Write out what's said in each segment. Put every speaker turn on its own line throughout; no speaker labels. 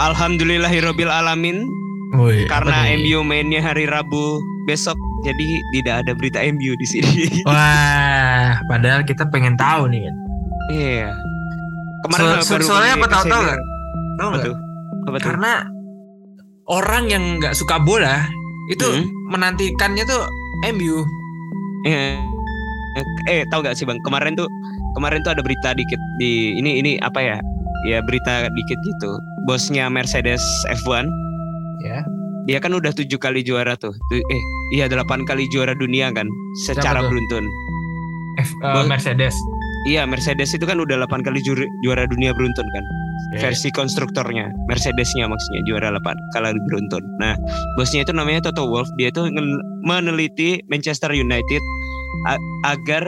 Alhamdulillahirabbil alamin
Woi,
karena? MU mainnya hari Rabu besok jadi tidak ada berita MU di sini.
Wah, padahal kita pengen tahu nih kan.
Iya.
So- so- soalnya apa tahu tahu nggak? Tahu nggak?
tuh?
Karena orang yang nggak suka bola itu
Hmm.
menantikannya tuh MU.
Eh, eh tahu gak sih bang kemarin tuh kemarin tuh ada berita dikit di ini ini apa ya ya berita dikit gitu bosnya Mercedes F1
Ya.
dia kan udah tujuh kali juara tuh Tu- eh iya delapan kali juara dunia kan secara beruntun
F, uh,
Bos-
Mercedes.
iya Mercedes itu kan udah delapan kali juara, juara dunia beruntun kan
Ya.
versi konstruktornya Mercedesnya maksudnya juara 8 kali beruntun. Nah, bosnya itu namanya Toto Wolff. Dia itu meneliti Manchester United agar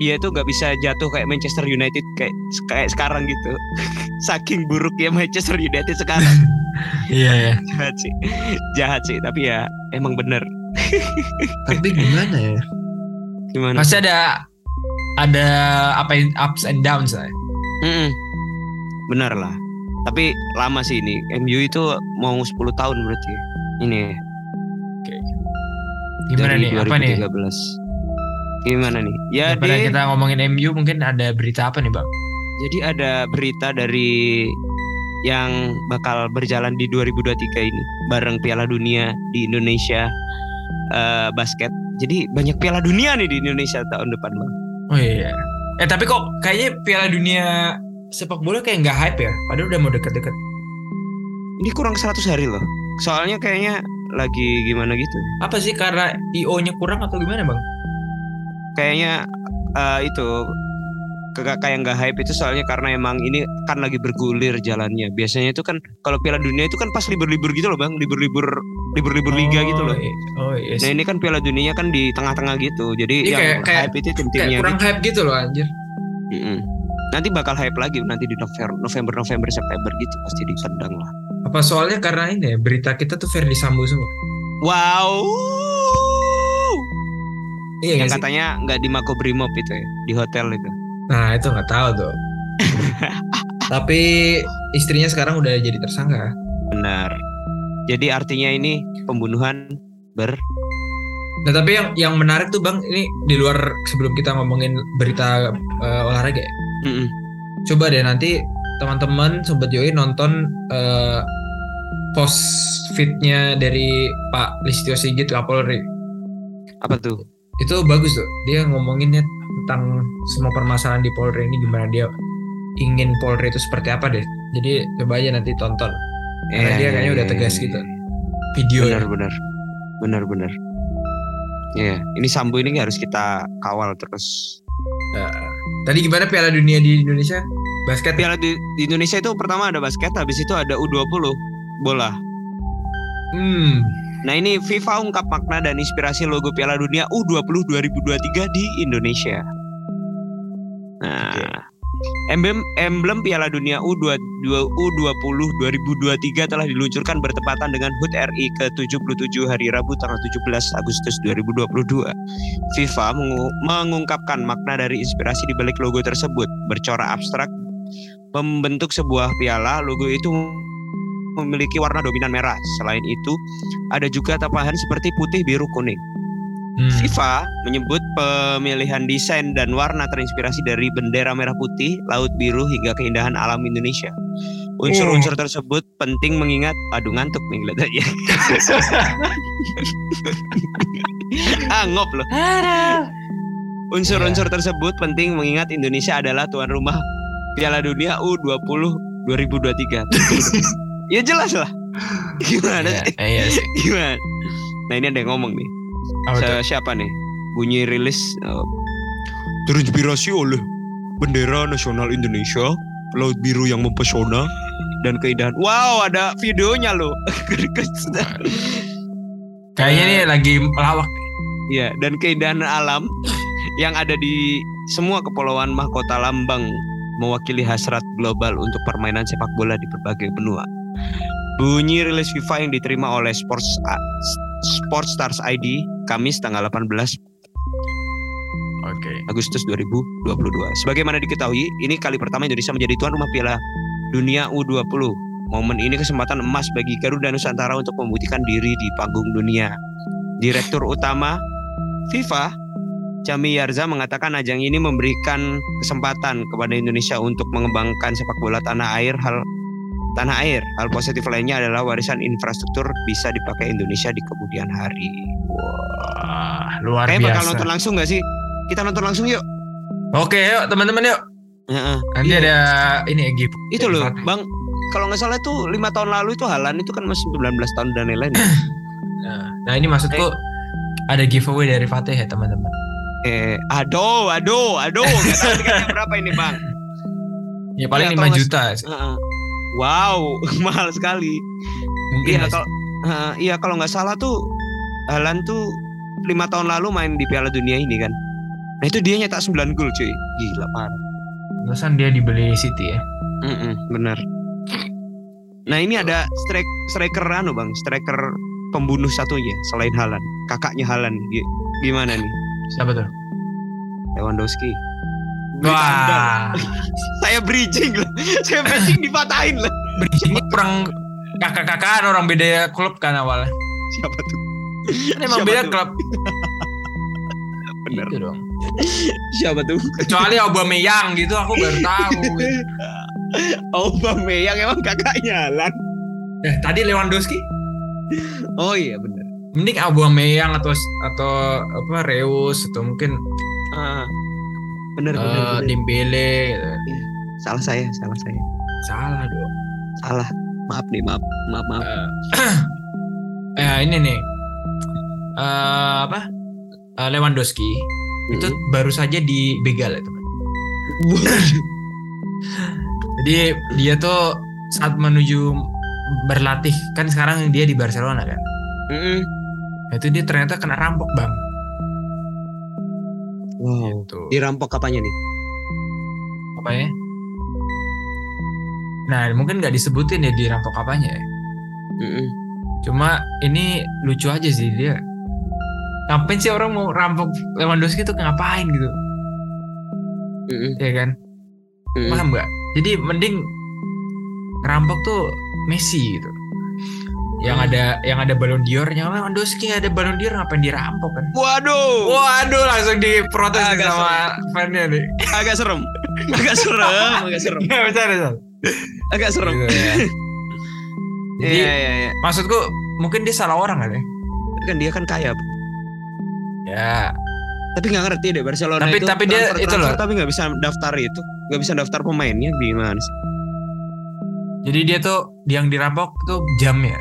dia itu nggak bisa jatuh kayak Manchester United kayak kayak sekarang gitu. Saking buruknya Manchester United sekarang.
Iya ya.
Jahat sih. Jahat sih, tapi ya emang bener.
Tapi gimana ya?
Gimana?
Pasti ada ada apa ups and downs lah.
Mm-mm. Bener lah. Tapi lama sih ini. MU itu mau 10 tahun berarti. Ini ya.
Gimana
dari
nih? Apa nih?
2013. Gimana nih? Jadi
Daripada kita ngomongin MU mungkin ada berita apa nih bang?
jadi ada berita dari yang bakal berjalan di 2023 ini bareng Piala Dunia di Indonesia eh, basket. Jadi banyak Piala Dunia nih di Indonesia tahun depan, Bang.
Oh iya. Eh tapi kok kayaknya Piala Dunia sepak bola kayak nggak hype ya? Padahal udah mau deket-deket.
Ini kurang 100 hari loh. Soalnya kayaknya lagi gimana gitu.
Apa sih karena IO-nya kurang atau gimana bang?
Kayaknya eh, itu kayak nggak hype itu soalnya karena emang ini kan lagi bergulir jalannya. Biasanya itu kan kalau Piala Dunia itu kan pas libur-libur gitu loh, Bang. Libur-libur libur-libur liga gitu loh.
iya. Oh iya.
Nah ini kan Piala Dunia kan di tengah-tengah gitu. Jadi
Iya,
yang
kayak- kayak-
hype itu
kayak
tim-timnya
kurang
gitu.
hype gitu loh anjir.
Mm-mm. Nanti bakal hype lagi nanti di November, November, November, September gitu pasti ditendang lah.
Apa soalnya karena ini ya berita kita tuh Ferdi Sambo semua.
Wow.
Iya
yang katanya nggak di Mako Brimob itu ya, di hotel itu.
Nah itu nggak tahu tuh. Tapi istrinya sekarang udah jadi tersangka.
Benar. Jadi artinya ini pembunuhan ber
Nah tapi yang yang menarik tuh bang ini di luar sebelum kita ngomongin berita eh, olahraga, ya,
Mm-mm.
coba deh nanti teman-teman sobat Joy nonton eh, post fitnya dari Pak Listio Sigit Kapolri.
apa tuh?
Itu bagus tuh. Dia ngomonginnya tentang semua permasalahan di Polri ini gimana dia ingin Polri itu seperti apa deh. Jadi coba aja nanti tonton. Karena dia kayaknya udah tegas gitu. Video
Benar, benar. Benar, benar. Iya, ini Sambo ini harus kita kawal terus.
Tadi gimana Piala Dunia di Indonesia? Basket ya?
Piala di, di Indonesia itu pertama ada basket, habis itu ada U20 bola.
Hmm.
Nah ini FIFA ungkap makna dan inspirasi logo Piala Dunia U20 2023 di Indonesia. Nah, emblem emblem Piala Dunia U22 U20 2023 telah diluncurkan bertepatan dengan HUT RI ke-77 hari Rabu tanggal 17 Agustus 2022. FIFA mengu- mengungkapkan makna dari inspirasi di balik logo tersebut, bercorak abstrak membentuk sebuah piala. Logo itu memiliki warna dominan merah. Selain itu, ada juga tambahan seperti putih, biru, kuning.
Hmm.
FIFA menyebut pemilihan desain dan warna terinspirasi dari bendera merah putih, laut biru hingga keindahan alam Indonesia. Unsur-unsur tersebut penting mengingat aduh ngantuk nih kelihatannya. ah ngop loh. Unsur-unsur tersebut penting mengingat Indonesia adalah tuan rumah Piala Dunia U20 2023. ya jelas lah. Gimana
Iya,
sih?
iya sih.
Gimana? Nah ini ada yang ngomong nih.
Apa
siapa nih? Bunyi rilis eh, terinspirasi oleh bendera nasional Indonesia, laut biru yang mempesona dan keindahan. Wow, ada videonya loh.
Kayaknya nih lagi melawak.
ya, dan keindahan alam yang ada di semua kepulauan mahkota lambang mewakili hasrat global untuk permainan sepak bola di berbagai benua. Bunyi rilis FIFA yang diterima oleh Sports Sports Stars ID Kamis tanggal 18
Oke.
Agustus 2022. Sebagaimana diketahui, ini kali pertama Indonesia menjadi tuan rumah Piala Dunia U20 Momen ini kesempatan emas bagi Garuda Nusantara untuk membuktikan diri di panggung dunia. Direktur Utama FIFA Jami Yarza mengatakan ajang ini memberikan kesempatan kepada Indonesia untuk mengembangkan sepak bola tanah air. Hal tanah air. Hal positif lainnya adalah warisan infrastruktur bisa dipakai Indonesia di kemudian hari.
Wah, luar
Kayaknya bakal
biasa.
nonton langsung gak sih? Kita nonton langsung yuk.
Oke, yuk teman-teman yuk.
Heeh.
Nanti
Iya.
ada ini gift.
Itu loh, Bang. Kalau nggak salah itu lima tahun lalu itu Halan itu kan masih 19 tahun dan lain-lain. ya.
Nah, nah ini maksudku ada giveaway dari Fatih ya teman-teman.
eh, aduh, aduh, aduh, nggak tahu tiketnya berapa ini bang?
Ya paling 5
atau mas-
juta.
Heeh. Wow, mahal sekali. Iya kalau heeh, iya kalau nggak salah tuh Halan tuh lima tahun lalu main di Piala Dunia ini kan. Nah itu dia nyetak 9 gol cuy. Gila parah.
Pantesan dia dibeli City ya.
Mm-mm, bener. Nah ini ada strike striker anu bang, striker pembunuh satunya selain Halan, kakaknya Halan. Gi- Gimana nih?
Siapa tuh?
Lewandowski.
Wah,
Saya bridging loh. Saya bridging dipatahin loh.
ini kurang kakak-kakaan orang beda klub kan awalnya.
Siapa tuh?
Kan emang
Siapa
beda
tuh?
klub.
Bener.
Gitu dong.
Siapa tuh?
Kecuali Aubameyang gitu aku baru tahu.
Aubameyang emang kakaknya Halan.
Eh, tadi Lewandowski
Oh iya bener.
mending Aubameyang atau atau apa Reus atau mungkin
Ah, bener, bener,
eh,
bener.
Dembele gitu.
Salah saya, salah saya.
Salah dong.
Salah. Maaf nih, maaf, maaf, maaf.
Eh, eh, ini nih. Eh, apa? Eh, Lewandowski itu
Mm-mm.
baru saja dibegal ya teman. Jadi dia tuh saat menuju berlatih kan sekarang dia di Barcelona kan.
Mm-mm.
Nah, itu dia ternyata kena rampok bang.
Wow.
Gitu.
Dirampok apanya nih?
Apa ya? Nah mungkin nggak disebutin ya dirampok apanya ya.
Mm-mm.
Cuma ini lucu aja sih dia. Ngapain sih orang mau rampok Lewandowski tuh ngapain gitu?
Mm-mm.
Ya kan?
Mm-mm.
Paham nggak? Jadi mending rampok tuh Messi gitu. Yang
Hmm.
ada yang ada Ballon d'Or-nya Lewandowski nggak ada Ballon d'Or ngapain dirampok kan?
Waduh,
Waduh langsung diprotes
Agak
sama fan-nya nih.
agak serem. Agak serem, agak serem.
Nggak bisa.
Agak serem.
Gitu ya. Jadi
Iya, iya, iya.
maksudku mungkin dia salah orang kan ya?
Tapi kan dia kan kaya.
Ya,
Tapi nggak ngerti deh Barcelona
Tapi-
itu
tapi dia
transfer-
itu loh.
tapi nggak bisa daftar itu, nggak bisa daftar pemainnya gimana sih?
jadi dia tuh yang dirampok tuh jamnya.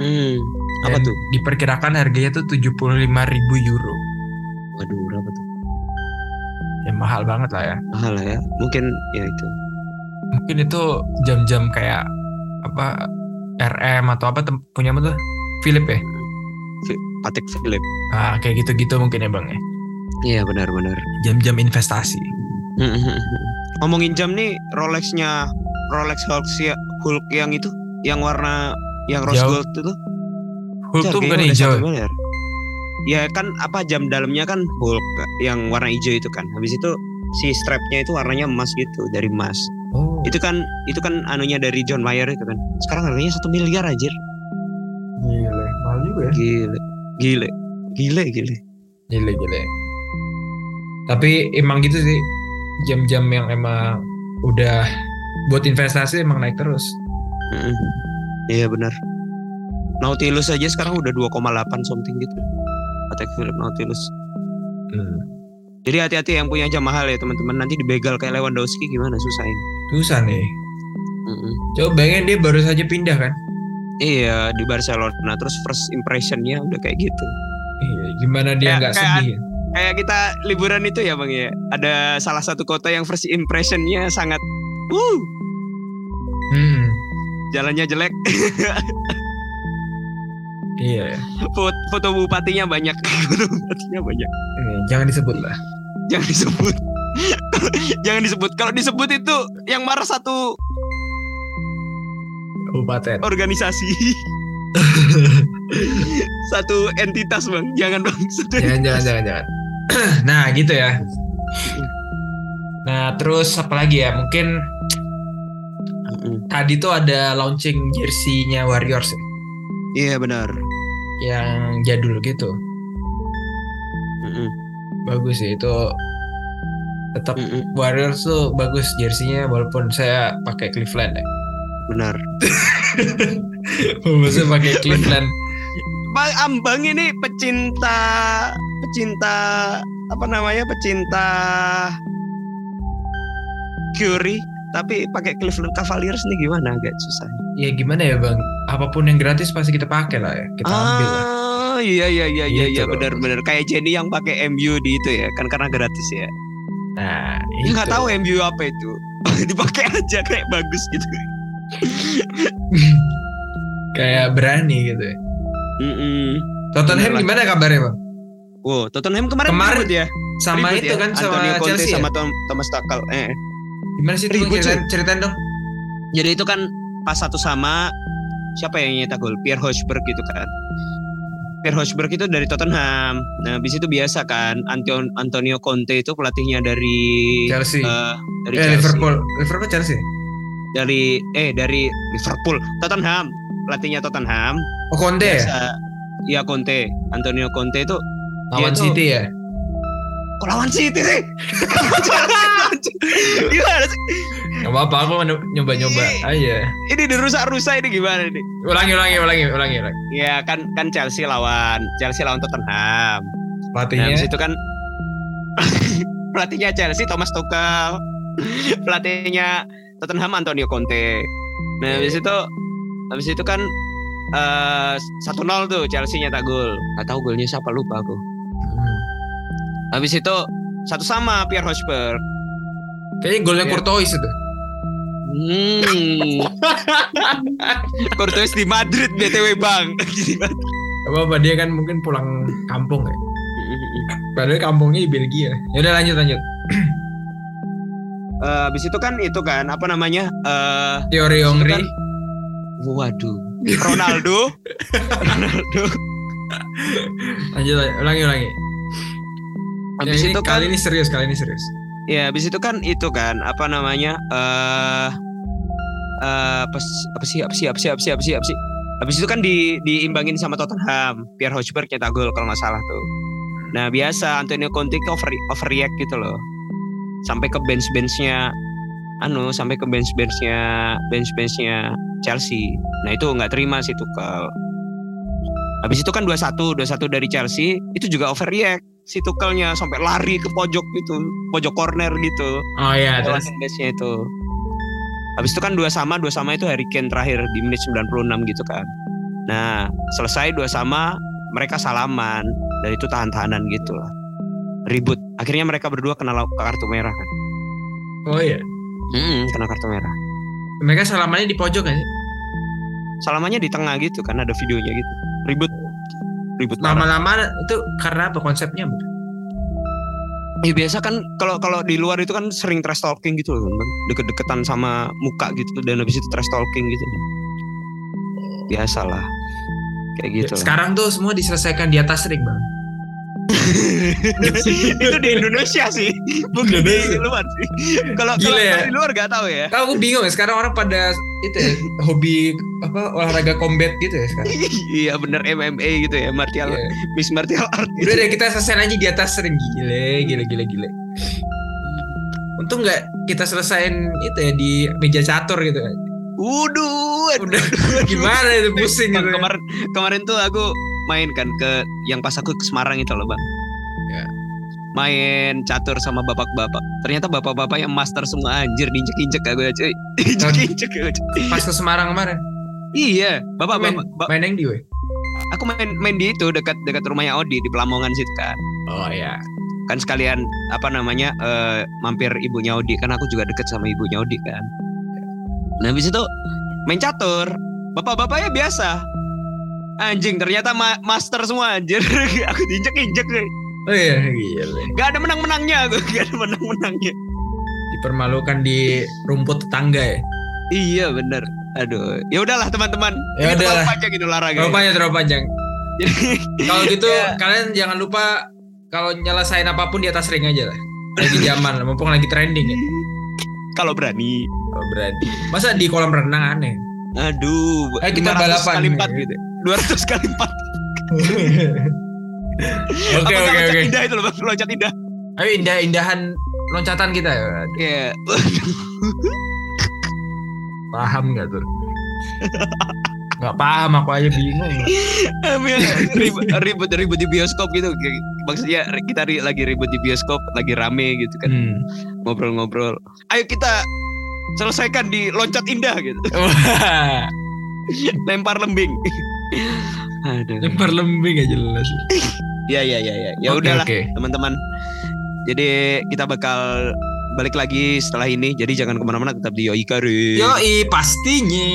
Hmm. Apa tuh?
Diperkirakan harganya tuh 75.000 ribu euro.
Waduh, berapa tuh?
Ya mahal banget lah ya.
Mahal lah ya. Mungkin ya itu.
Mungkin itu jam-jam kayak apa RM atau apa punya apa tuh? Philip ya?
Patek Philip.
Ah, kayak gitu-gitu mungkin ya bang ya.
Iya benar-benar.
Jam-jam investasi.
Ngomongin jam nih, Rolexnya Rolex Hulk, Hulk yang itu, yang warna yang rose
Jauh.
gold itu,
Hulk tuh bukan hijau. ya?
Ya kan apa jam dalamnya kan Hulk yang warna hijau itu kan. Habis itu si strapnya itu warnanya emas gitu dari emas.
Oh,
Itu kan itu kan anunya dari John Mayer itu kan. Sekarang harganya satu miliar anjir.
gile. Mahal juga ya.
Gile. Gile. Gile gile.
Gile, gile. Tapi emang gitu sih. Jam-jam yang emang udah buat investasi emang naik terus.
Mm. Iya benar. Nautilus aja sekarang udah 2,8 something gitu. Patek Philip Nautilus.
Hmm.
Jadi hati-hati yang punya jam mahal ya teman-teman. Nanti dibegal kayak Lewandowski gimana susahin.
Susah nih.
Mm-mm.
Coba bayangin dia baru saja pindah kan.
Iya di Barcelona terus first impressionnya udah kayak gitu.
Iya, gimana dia
Kayak-
nggak
kayak-
sedih?
Kayak kita liburan itu ya bang ya. Ada salah satu kota yang first impressionnya sangat, uh,
Hmm,
jalannya jelek.
iya.
foto, foto bupatinya banyak, foto bupatinya banyak.
Ini, jangan disebut lah.
Jangan disebut. Jangan disebut. Kalau disebut itu yang marah satu
Kabupaten.
organisasi. satu entitas bang. Jangan bang.
Jangan, jangan, jangan, jangan. nah, gitu ya. Nah, terus apa lagi ya? Mungkin Tadi tuh ada launching jersey-nya Warriors ya,
Iya benar.
yang jadul gitu.
Mm-mm.
Bagus sih itu. Tetap. Warriors tuh bagus jersey-nya walaupun saya pakai Cleveland ya.
Benar.
Maksudnya pakai Cleveland.
Bang Ambang ini pecinta pecinta apa namanya pecinta Curry tapi pakai Cleveland Cavaliers nih gimana agak susah.
ya gimana ya bang? Apa pun yang gratis pasti kita pakai lah ya. Kita ambil lah.
Ah iya iya iya iya
Gitu
iya benar-benar kayak Jenny yang pakai MU di itu ya kan karena gratis ya.
Nah,
Dia nggak tahu MU apa itu. Dipakai aja kayak bagus gitu.
Kayak berani gitu ya.
Mm-mm.
Tottenham
Bener lah.
gimana kabarnya bang?
Wow, Tottenham kemarin,
Kemarin
ya.
Sama
Ribut
itu
ya.
kan sama
Antonio Conte
Chelsea
sama
ya?
Thomas Tuchel. Eh.
Gimana sih itu ceritain, ceritain dong.
Jadi itu kan pas satu sama siapa yang nyetak gol? Pierre Hoiberg gitu kan. Pierre Hoiberg itu dari Tottenham. Nah, habis itu biasa kan Anton Antonio Conte itu pelatihnya dari
Chelsea.
eh, dari
eh,
Chelsea.
Liverpool. Liverpool Chelsea.
Dari eh dari Liverpool, Tottenham. Pelatihnya Tottenham.
Oh Conte ya?
Biasa. Iya Conte, Antonio Conte itu
Lawan
tuh-
City ya?
Kok lawan City sih? Gimana sih?
Gak apa-apa, aku mau nyoba-nyoba aja.
Ini dirusak-rusak ini gimana nih?
Ulangi, ulangi, ulangi, ulangi. ulangi.
Ya kan kan Chelsea lawan Chelsea lawan Tottenham. Nah,
Pelatihnya
habis itu kan pelatihnya Chelsea Thomas Tuchel, pelatihnya Tottenham Antonio Conte. Nah, habis itu habis itu kan eh 1-0 tuh Chelsea nyetak gol. Gak tahu golnya siapa lupa aku.
Hmm.
Habis itu satu sama Pierre Hoiberg.
Kayaknya golnya
Iya.
Courtois itu.
Hmm. Courtois di Madrid BTW Bang.
Apa-apa, dia kan mungkin pulang kampung ya. Padahal kampungnya di Belgia. Ya udah lanjut lanjut.
Eh, habis itu kan itu kan apa namanya? eh
Teori Ongri.
kan- waduh. Ronaldo. Ronaldo.
Lanjut, lanjut, ulangi, ulangi.
Habis itu kan
kali ini serius, kali ini serius.
ya habis itu kan itu kan apa namanya? eh eh apa, s- apa sih apa sih apa sih apa sih apa sih apa sih? Habis itu kan di diimbangin sama Tottenham. Pierre Hoiberg nyetak gol kalau nggak salah tuh. Nah biasa Antonio Conte ke over overreact gitu loh. Sampai ke bench benchnya anu sampai ke bench benchnya bench benchnya Chelsea. Nah itu nggak terima sih Tuchel. Habis itu kan 2-1, 2-1 dari Chelsea itu juga overreact si Tuchelnya sampai lari ke pojok gitu, pojok corner gitu.
Oh iya, terus
benchnya itu. Habis itu kan dua sama, dua sama itu Harry Kane terakhir di menit 96 gitu kan. Nah, selesai dua sama, mereka salaman dan itu tahan-tahanan gitu lah. Ribut. Akhirnya mereka berdua kena kartu merah kan.
Oh iya.
Mm-mm, kena kartu merah.
Mereka salamannya di pojok kan?
Salamannya di tengah gitu kan ada videonya gitu. Ribut. Ribut.
Lama-lama itu karena apa konsepnya?
Ya biasa kan kalau kalau di luar itu kan sering trash talking gitu loh, Bang. deket-deketan sama muka gitu dan habis itu trash talking gitu. Biasalah. Kayak gitu. lah.
Sekarang tuh semua diselesaikan di atas ring, Bang.
Itu di Indonesia sih, bukan di
Indonesia.
luar sih. Kalau kalau
ya.
di luar gak tahu ya.
Kalau aku bingung ya, sekarang orang pada itu ya, hobi apa olahraga combat gitu ya sekarang.
iya bener MMA gitu ya, martial
Iya.
Miss martial art. gitu.
Udah deh kita selesai aja di atas ring gile, gile, gile, gile. Untung nggak kita selesain itu ya di meja catur gitu.
Waduh,
Udah gimana itu pusing
Bang,
gitu.
kemarin kemarin tuh aku main kan ke yang pas aku ke Semarang itu loh bang.
Ya.
Main catur sama bapak-bapak. Ternyata bapak-bapak yang master semua anjir diinjek-injek aku aja. Diinjek-injek aku.
Pas ke Semarang kemarin.
Iya, bapak
main,
bapak. ba-
main yang di we.
aku main main di itu dekat dekat rumahnya Odi di Pelamongan situ kan.
Oh ya.
Kan sekalian apa namanya eh, mampir ibunya Odi kan aku juga deket sama ibunya Odi kan. Nah habis itu main catur. Bapak-bapaknya biasa. Anjing ternyata ma- master semua anjir. aku diinjek-injek deh.
Oh iya gile.
Gak ada menang-menangnya aku, gak ada menang-menangnya.
Dipermalukan di rumput tetangga ya.
Iya bener. Aduh, ya udahlah teman-teman.
Ya udahlah.
terlalu panjang ini olahraga.
Terlalu panjang, terlalu panjang.
Jadi
Kalau gitu
Ya.
kalian jangan lupa kalau nyelesain apa pun di atas ring aja lah. Lagi zaman, mumpung lagi trending ya.
kalau berani.
Oh, berarti. Masa di kolam renang aneh?
Aduh,
Eh, kita
500
balapan.
kali 4 gitu. 200 kali 4.
Oke oke oke.
indah itu loh, Bang? Loncat indah.
Ayo indah-indahan loncatan kita ya.
Iya.
Paham nggak tuh? Nggak paham aku aja bingung.
Ribut, ribut ribut di bioskop gitu. Maksudnya kita lagi ribut di bioskop, lagi rame gitu kan,
Hmm.
ngobrol-ngobrol. Ayo kita selesaikan di loncat indah gitu. Lempar lembing. Aduh.
lempar lembing gak jelas.
Ya ya ya ya. Ya
Oke,
udahlah
oke.
teman-teman. Jadi kita bakal balik lagi setelah ini. Jadi jangan ke mana-mana tetap di Yoi Karin.
Yoi pastinya.